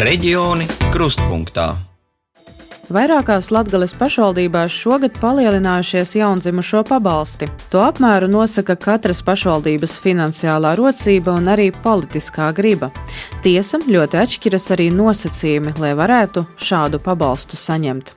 Reģioni krustpunktā. Vairākās Latvijas pašvaldībās šogad palielinājušies jaundzimušo pabalsti. To apmēru nosaka katras pašvaldības finansiālā rocība un arī politiskā griba. Tiesa ļoti atšķiras arī nosacījumi, lai varētu šādu pabalstu saņemt.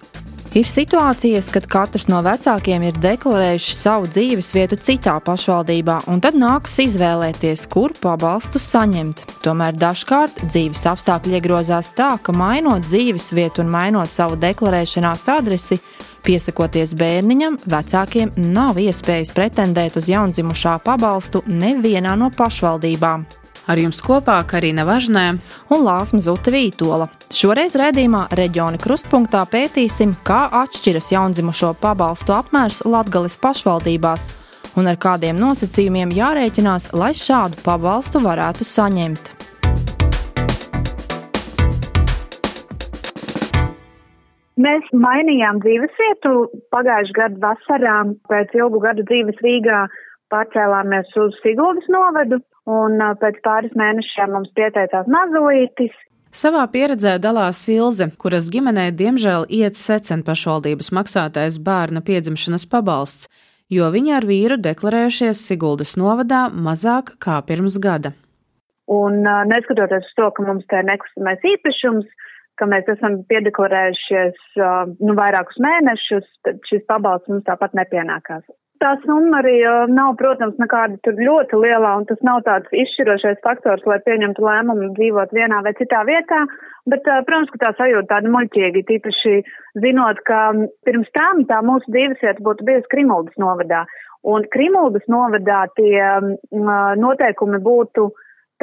Ir situācijas, kad katrs no vecākiem ir deklarējuši savu dzīves vietu citā pašvaldībā, un tad nākas izvēlēties, kur pabalstu saņemt. Tomēr dažkārt dzīves apstākļi iegrozās tā, ka mainot dzīves vietu un mainot savu deklarēšanās adresi, piesakoties bērniņam, vecākiem nav iespējas pretendēt uz jaundzimušā pabalstu nevienā no pašvaldībām. Ar jums kopā Karina Važnē un Lāsma Zute Vītola. Šoreiz redzījumā reģiona krustpunktā pētīsim, kā atšķiras jaundzimušo pabalstu apmērs Latgales pašvaldībās un ar kādiem nosacījumiem jārēķinās, lai šādu pabalstu varētu saņemt. Mēs mainījām dzīvesvietu pagājušā gada vasarā. Pēc ilgu gadu dzīves Rīgā pārcēlāmies uz Siguldas novadu un pēc pāris mēnešiem mums pieteicās mazulītis. Savā pieredzē dalās Ilze, kuras ģimenē diemžēl iet secen pašvaldības maksātais bērna piedzimšanas pabalsts, jo viņa ar vīru deklarējušies Siguldas novadā mazāk kā pirms gada. Un neskatoties uz to, ka mums te nekustamais īpašums, ka mēs esam piedeklarējušies nu, vairākus mēnešus, tad šis pabalsts mums tāpat nepienākās tā summa arī nav, protams, nekāda tur ļoti lielā, un tas nav tāds izšķirošais faktors, lai pieņemtu lēmumu dzīvot vienā vai citā vietā, bet, protams, ka tā sajūta tāda muļķīgi, tīpaši zinot, ka pirms tam tā mūsu dzīvesvieta būtu bijusi Krimuldas novadā, un Krimuldas novadā tie noteikumi būtu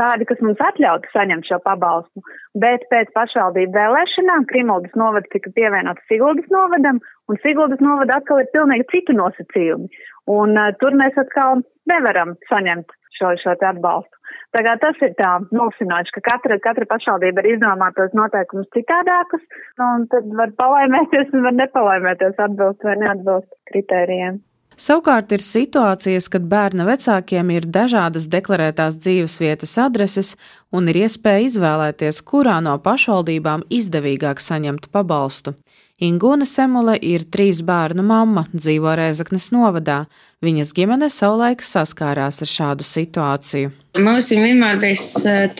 tādi, kas mums atļautu saņemt šo pabalstu. Bet pēc pašvaldību vēlēšanām Krimuldas novada tika pievienots Siguldas novadam, un Siguldas novada atkal ir pilnīgi citu nosacījumi. Un uh, tur mēs atkal nevaram saņemt šo, šo te atbalstu. Tā kā tas ir tā mulsinoši, ka katra, katra pašvaldība ir izdomātos noteikumus citādākus, un tad var palaimēties un var nepalaimēties atbilst vai neatbilst kritērijiem. Savukārt ir situācijas, kad bērna vecākiem ir dažādas deklarētās dzīvesvietas adreses un ir iespēja izvēlēties, kurā no pašvaldībām izdevīgāk saņemt pabalstu. Ingūna Semule ir trīs bērnu mamma, dzīvo Rēzaknes novadā. Viņas ģimene savulaik saskārās ar šādu situāciju. Mums vienmēr bijis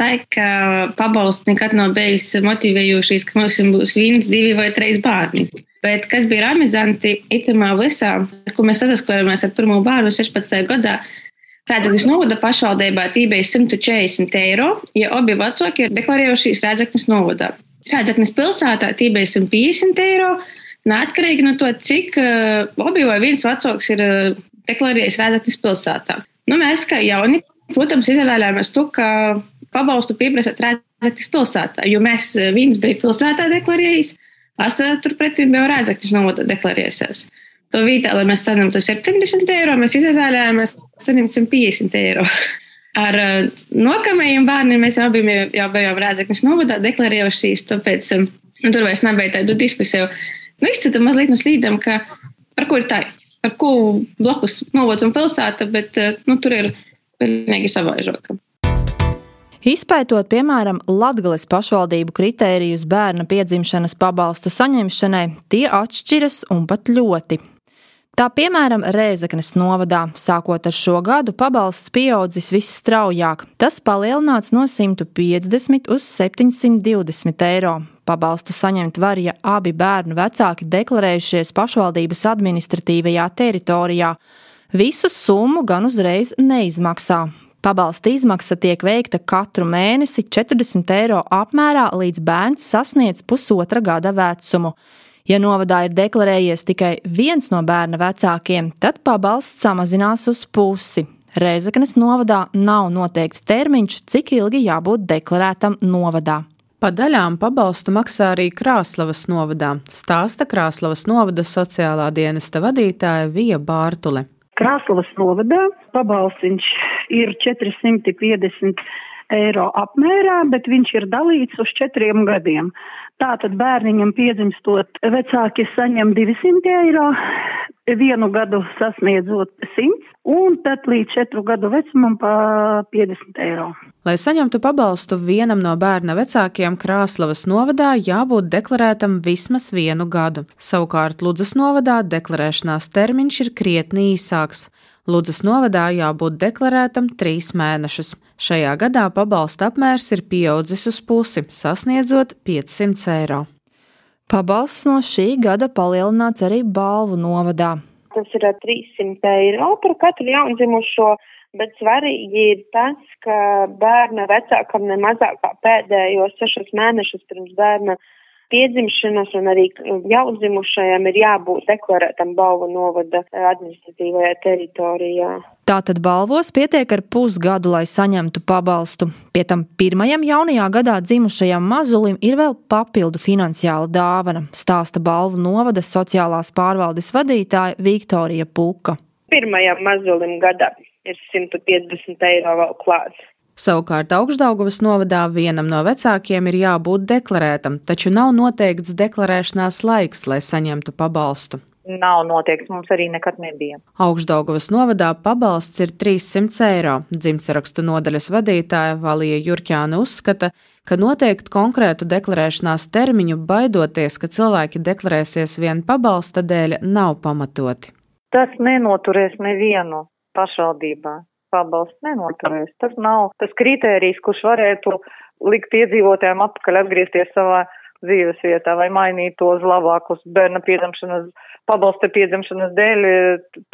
tā, ka pabalsts nekad nav bijis motivējošs, ka mums būs viens, divi vai trīs bērni. Bet kas bija amizanti, itamā visā, ko mēs saskaramies ar pirmo bērnu 16. gadā, Rēdzaknes novada pašvaldībā tī bija 140 eiro, ja abi vecāki ir deklarējušies Rēdzaknes novadā. Rēdzaknes pilsētā tī bija 150 eiro, neatkarīgi no to, cik uh, abi vai viens vecāks ir uh, deklarējis Rēdzaknes pilsētā. Nu, mēs, kā jauni, protams, izvēlējāmies to, ka pabalstu pieprasāt Rēdzaknes pilsētā, jo mēs viens bija pilsētā deklarējis, Es turpretī jau redzēju, ka viņš nav deklarējies. To vietā, lai mēs saņemtu 70 eiro, mēs izvēlējāmies saņemt 150 eiro. Ar uh, nākamajiem bērniem mēs abi jau bijām Rēzeknes novadā deklarējušies, tāpēc nu, tur vairs nebija tādu diskusiju. Nu, izcita mazliet no slīdām, ka par ko ir tā, par ko blakus novads un pilsēta, bet uh, nu, tur ir pilnīgi savaižokam. Izpētot, piemēram, Latvijas pašvaldību kritērijus bērna piedzimšanas pabalstu saņemšanai, tie atšķiras un pat ļoti. Tā piemēram, Rēzaknes novadā, sākot ar šo gadu, pabalsts pieaudzis visstraujāk. Tas palielināts no 150 uz 720 eiro. Pabalstu saņemt var, ja abi bērnu vecāki deklarējušies pašvaldības administratīvajā teritorijā. Visu summu gan uzreiz neizmaksā. Pabalsta izmaksa tiek veikta katru mēnesi 40 eiro apmērā, līdz bērns sasniedz pusotra gada vecumu. Ja novadā ir deklarējies tikai viens no bērna vecākiem, tad pabalsts samazinās uz pusi. Reizeknas novadā nav noteikts termiņš, cik ilgi jābūt deklarētam novadā. Pa daļām pabalstu maksā arī Krāslavas novadā, stāsta Krāslavas novada sociālā dienesta vadītāja Vija Bārtule. Krāslavas novadā pabalstiņš ir 450 eiro apmērā, bet viņš ir dalīts uz četriem gadiem. Tātad bērniņam piedzimstot vecāki saņem 200 eiro, vienu gadu sasniedzot 100, un tad līdz 4 gadu vecumam pa 50 eiro. Lai saņemtu pabalstu vienam no bērna vecākiem Krāslavas novadā, jābūt deklarētam vismaz vienu gadu. Savukārt Ludzas novadā deklarēšanās termiņš ir krietni īsāks. Ludzas novadā jābūt deklarētam trīs mēnešus. Šajā gadā pabalsta apmērs ir pieaudzis uz pusi, sasniedzot 500 eiro. Pabalsts no šī gada palielināts arī balvu novadā. Tas ir 300 eiro par katru jaundzimušo, bet svarīgi ir tas, ka bērna vecākam ne mazāk kā pēdējos sešus mēnešus pirms bērna piedzimšanas un arī jaundzimušajam ir jābūt deklarētam balvu novada administratīvajā teritorijā. Tātad balvos pietiek ar pusgadu, lai saņemtu pabalstu. Pie tam pirmajam jaunajā gadā dzimušajam mazulim ir vēl papildu finansiāla dāvana, stāsta balvu novada sociālās pārvaldes vadītāja Viktorija Puka. Pirmajam mazulim gadā ir 150 eiro vēl klāts. Savukārt augšdaugavas novadā vienam no vecākiem ir jābūt deklarētam, taču nav noteikts deklarēšanās laiks, lai saņemtu pabalstu. Nav noteikts, mums arī nekad nebija. Augšdaugavas novadā pabalsts ir 300 eiro. Dzimtsarakstu nodaļas vadītāja Valija Jurķāna uzskata, ka noteikt konkrētu deklarēšanās termiņu baidoties, ka cilvēki deklarēsies vien pabalsta dēļ, nav pamatoti. Tas nenoturēs nevienu pašvaldībā pabalsts nenoturēs. Tas nav tas kritērijs, kurš varētu likt iedzīvotājiem atpakaļ atgriezties savā dzīves vietā vai mainīt to uz labāku uz bērna piedzimšanas, pabalsta piedzimšanas dēļ,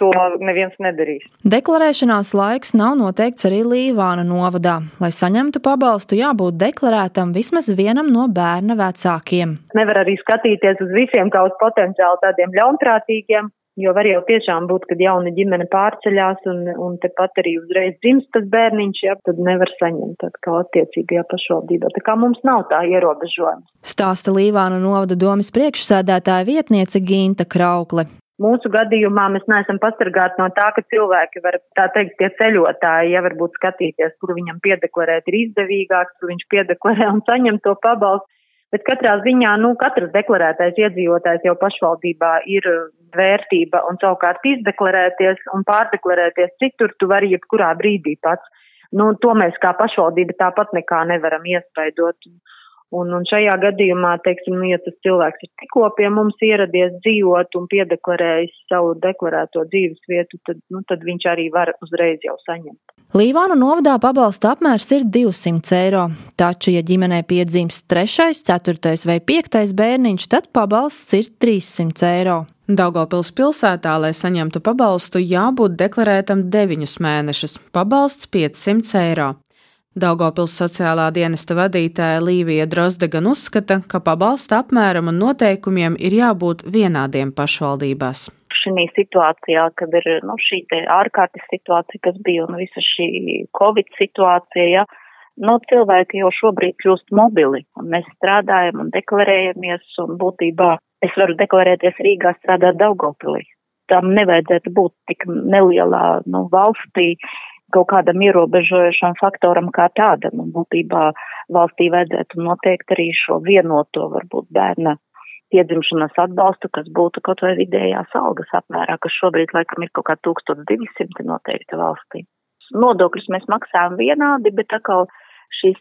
to neviens nedarīs. Deklarēšanās laiks nav noteikts arī Līvāna novadā. Lai saņemtu pabalstu, jābūt deklarētam vismaz vienam no bērna vecākiem. Nevar arī skatīties uz visiem kā uz potenciāli tādiem ļaunprātīgiem, Jo var jau tiešām būt, kad jauna ģimene pārceļās un, un tepat arī uzreiz dzimst tas bērniņš, ja, tad nevar saņemt atkal attiecīgajā pašvaldībā. Tā kā mums nav tā ierobežojums. Stāsta Līvāna novada domas priekšsēdētāja vietniece Ginta Kraukle. Mūsu gadījumā mēs neesam pasargāti no tā, ka cilvēki var, tā teikt, tie ceļotāji, ja varbūt skatīties, kur viņam piedeklarēt ir izdevīgāks, kur viņš piedeklarē un saņem to pabalstu. Bet katrā ziņā, nu, katrs deklarētais iedzīvotājs jau pašvaldībā ir vērtība un savukārt izdeklarēties un pārdeklarēties citur, tu vari jebkurā brīdī pats. Nu, to mēs kā pašvaldība tāpat nekā nevaram iespaidot. Un, un šajā gadījumā, teiksim, nu, ja tas cilvēks ir tikko pie mums ieradies dzīvot un piedeklarējis savu deklarēto dzīves vietu, tad, nu, tad viņš arī var uzreiz jau saņemt. Līvānu novadā pabalsta apmērs ir 200 eiro, taču, ja ģimenē piedzimst 3, 4 vai 5 bērniņš, tad pabalsts ir 300 eiro. Daugopils pilsētā, lai saņemtu pabalstu, jābūt deklarētam 9 mēnešus, pabalsts 500 eiro. Daugopils sociālā dienesta vadītāja Līvija Drozde gan uzskata, ka pabalsta apmēram un noteikumiem ir jābūt vienādiem pašvaldībās. Šī situācijā, kad ir nu, šī ārkārtas situācija, kas bija un visa šī Covid situācija, ja, nu, cilvēki jau šobrīd kļūst mobili, un mēs strādājam un deklarējamies, un būtībā es varu deklarēties Rīgā strādāt Daugopilī. Tam nevajadzētu būt tik nelielā nu, valstī, kaut kādam ierobežojošam faktoram kā tādam. Un būtībā valstī vajadzētu noteikt arī šo vienoto varbūt bērna piedzimšanas atbalstu, kas būtu kaut vai vidējās algas apmērā, kas šobrīd laikam ir kaut kā 1200 noteikti valstī. Nodokļus mēs maksājam vienādi, bet atkal šīs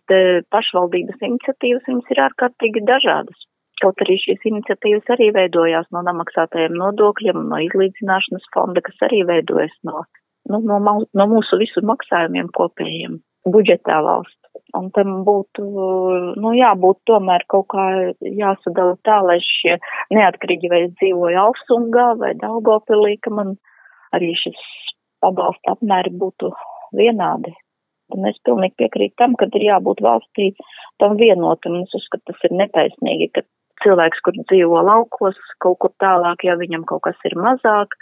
pašvaldības iniciatīvas, viņas ir ārkārtīgi dažādas. Kaut arī šīs iniciatīvas arī veidojās no nemaksātajiem nodokļiem, no izlīdzināšanas fonda, kas arī veidojas no nu, no, no mūsu visu maksājumiem kopējiem budžetā valsts. Un tam būtu, nu, jābūt tomēr kaut kā jāsadala tā, lai šie neatkarīgi vai dzīvoja Alsungā vai Daugopilī, ka man arī šis pabalsta apmēri būtu vienādi. Un es pilnīgi piekrītu tam, ka ir jābūt valstī tam vienotam. Es uzskatu, tas ir netaisnīgi, ka cilvēks, kur dzīvo laukos, kaut kur tālāk, ja viņam kaut kas ir mazāk,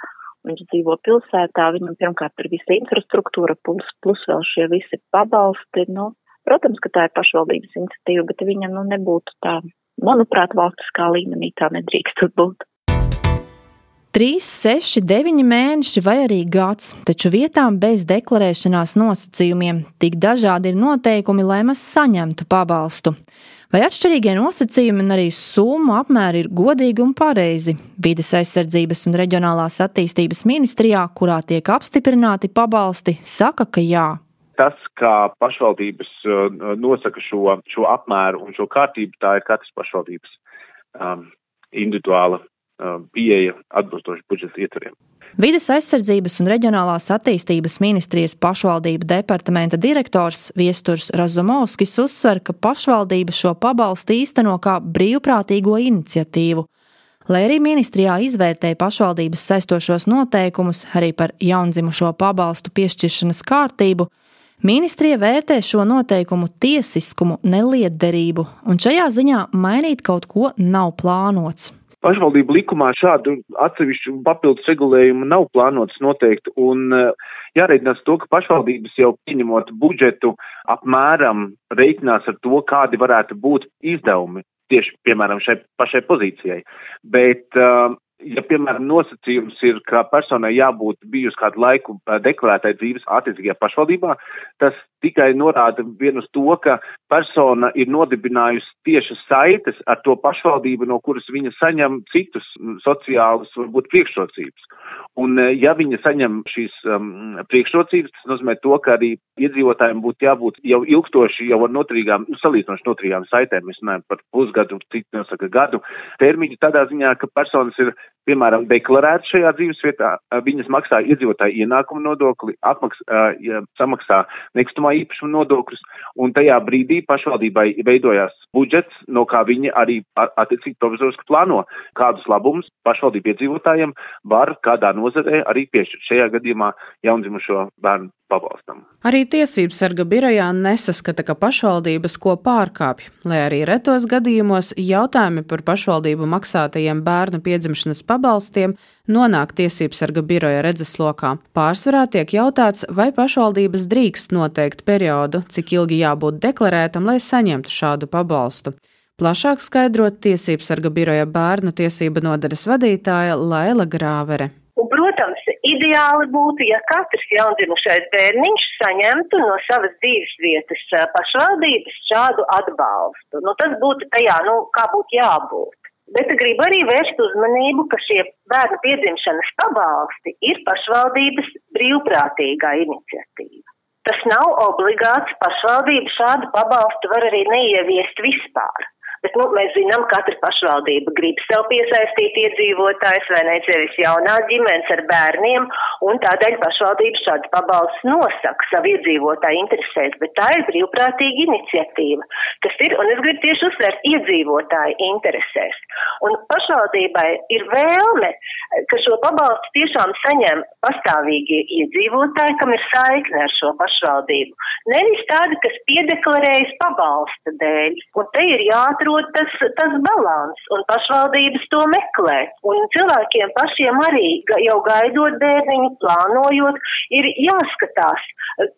viņš dzīvo pilsētā, viņam pirmkārt ir visa infrastruktūra, plus, plus vēl šie visi pabalsti. Nu, protams, ka tā ir pašvaldības iniciatīva, bet viņa nu, nebūtu tā, manuprāt, valstiskā līmenī tā nedrīkst būt. 3, 6, 9 mēneši vai arī gads, taču vietām bez deklarēšanās nosacījumiem tik dažādi ir noteikumi, lai mēs saņemtu pabalstu. Vai atšķirīgie nosacījumi un arī summu apmēri ir godīgi un pareizi? Vides aizsardzības un reģionālās attīstības ministrijā, kurā tiek apstiprināti pabalsti, saka, ka jā. Tas, kā pašvaldības uh, nosaka šo, šo apmēru un šo kārtību, tā ir katras pašvaldības um, individuāla pieeja atbilstoši budžeta ietvariem. Vides aizsardzības un reģionālās attīstības ministrijas pašvaldību departamenta direktors Viesturs Razumovskis uzsver, ka pašvaldība šo pabalstu īsteno kā brīvprātīgo iniciatīvu. Lai arī ministrijā izvērtēja pašvaldības saistošos noteikumus arī par jaundzimušo pabalstu piešķiršanas kārtību, ministrija vērtē šo noteikumu tiesiskumu, nelietderību, un šajā ziņā mainīt kaut ko nav plānots. Pašvaldību likumā šādu atsevišķu papildus regulējumu nav plānots noteikti, un eh, jāreikinās to, ka pašvaldības jau pieņemot budžetu apmēram reikinās ar to, kādi varētu būt izdevumi tieši, piemēram, šai pašai pozīcijai. Bet uh, ja, piemēram, nosacījums ir, ka personai jābūt bijusi kādu laiku deklarētai dzīves attiecīgajā pašvaldībā, tas tikai norāda vien uz to, ka persona ir nodibinājusi tiešas saites ar to pašvaldību, no kuras viņa saņem citus sociālus, varbūt, priekšrocības. Un, ja viņa saņem šīs um, priekšrocības, tas nozīmē to, ka arī iedzīvotājiem būtu jābūt jau ilgstoši, jau ar noturīgām, nu, salīdzinoši noturīgām saitēm. Mēs runājam par pusgadu, cik nosaka gadu termiņu, tādā ziņā, ka personas ir piemēram, deklarēta šajā dzīvesvietā, viņas maksā iedzīvotāju ienākumu nodokli, apmaks, ja samaksā nekustamā īpašuma nodokļus, un tajā brīdī pašvaldībai veidojās budžets, no kā viņi arī attiecīgi provizoriski plāno, kādus labumus pašvaldību iedzīvotājiem var kādā nozarē arī piešķirt. Šajā gadījumā jaundzimušo bērnu pabalstam. Arī tiesības sarga birojā nesaskata, ka pašvaldības ko pārkāpj, lai arī retos gadījumos jautājumi par pašvaldību maksātajiem bērnu piedzimšanas pabalstiem nonāk tiesības sarga biroja redzeslokā. Pārsvarā tiek jautāts, vai pašvaldības drīkst noteikt periodu, cik ilgi jābūt deklarētam, lai saņemtu šādu pabalstu. Plašāk skaidrot tiesības sarga biroja bērnu tiesība nodaļas vadītāja Laila Grāvere. Ideāli būtu, ja katrs jaundzimušais bērniņš saņemtu no savas dzīves vietas pašvaldības šādu atbalstu. Nu, tas būtu tajā, nu, kā būtu jābūt. Bet gribu arī vērst uzmanību, ka šie bērnu piedzimšanas pabalsti ir pašvaldības brīvprātīgā iniciatīva. Tas nav obligāts, pašvaldība šādu pabalstu var arī neieviest vispār. Bet, nu, mēs zinām, ka katra pašvaldība grib sev piesaistīt iedzīvotājs vai necevis jaunās ģimenes ar bērniem, un tādēļ pašvaldība šādu pabalstu nosaka savu iedzīvotāju interesēs, bet tā ir brīvprātīga iniciatīva. Tas ir, un es gribu tieši uzsvērt, iedzīvotāju interesēs. Un pašvaldībai ir vēlme, ka šo pabalstu tiešām saņem pastāvīgi iedzīvotāji, kam ir saikne ar šo pašvaldību. Nevis tādi, kas piedeklarējas pabalsta dēļ. Un te ir jāatrod jārod tas, tas balans, un pašvaldības to meklē. Un cilvēkiem pašiem arī jau gaidot bērniņu, plānojot, ir jāskatās,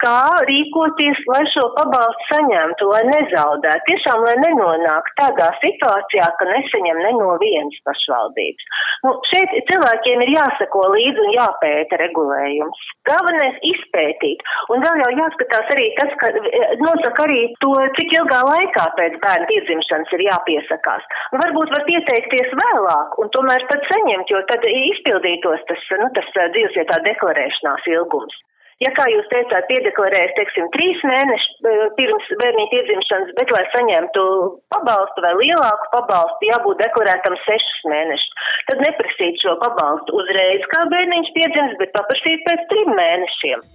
kā rīkoties, lai šo pabalstu saņemtu, lai nezaudētu. Tiešām, lai nenonāk tādā situācijā, ka nesaņem ne no vienas pašvaldības. Nu, šeit cilvēkiem ir jāsako līdzi un jāpēta regulējums. Galvenais izpētīt. Un vēl jau jāskatās arī tas, ka nosaka arī to, cik ilgā laikā pēc bērna piedzimšanas ir jāpiesakās. Un varbūt var pieteikties vēlāk un tomēr tad saņemt, jo tad izpildītos tas, nu, tas dzīvesvietā deklarēšanās ilgums. Ja, kā jūs teicāt, piedeklarējas, teiksim, trīs mēnešus pirms bērnīša piedzimšanas, bet, lai saņemtu pabalstu vai lielāku pabalstu, jābūt deklarētam sešus mēnešus. Tad neprasīt šo pabalstu uzreiz, kā bērniņš piedzims, bet paprasīt pēc trim mēnešiem.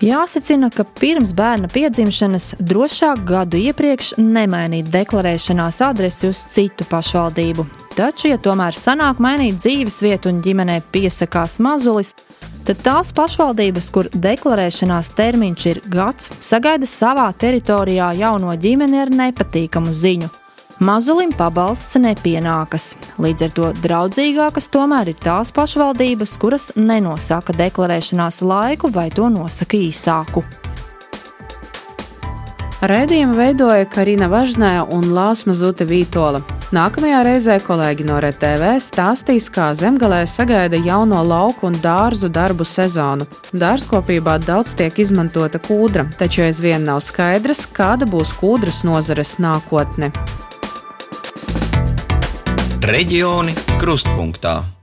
Jāsacina, ka pirms bērna piedzimšanas drošāk gadu iepriekš nemainīt deklarēšanās adresi uz citu pašvaldību. Taču, ja tomēr sanāk mainīt dzīves vietu un ģimenē piesakās mazulis, tad tās pašvaldības, kur deklarēšanās termiņš ir gads, sagaida savā teritorijā jauno ģimeni ar nepatīkamu ziņu Mazulim pabalsts nepienākas. Līdz ar to draudzīgākas tomēr ir tās pašvaldības, kuras nenosaka deklarēšanās laiku vai to nosaka īsāku. Raidījumu veidoja Karina Važnē un Lāsma Zute Vītola. Nākamajā reizē kolēģi no RTV stāstīs, kā zemgalē sagaida jauno lauku un dārzu darbu sezonu. Dārzkopībā daudz tiek izmantota kūdra, taču aizvien nav skaidrs, kāda būs kūdras nozares nākotne. Reģioni krustpunktā.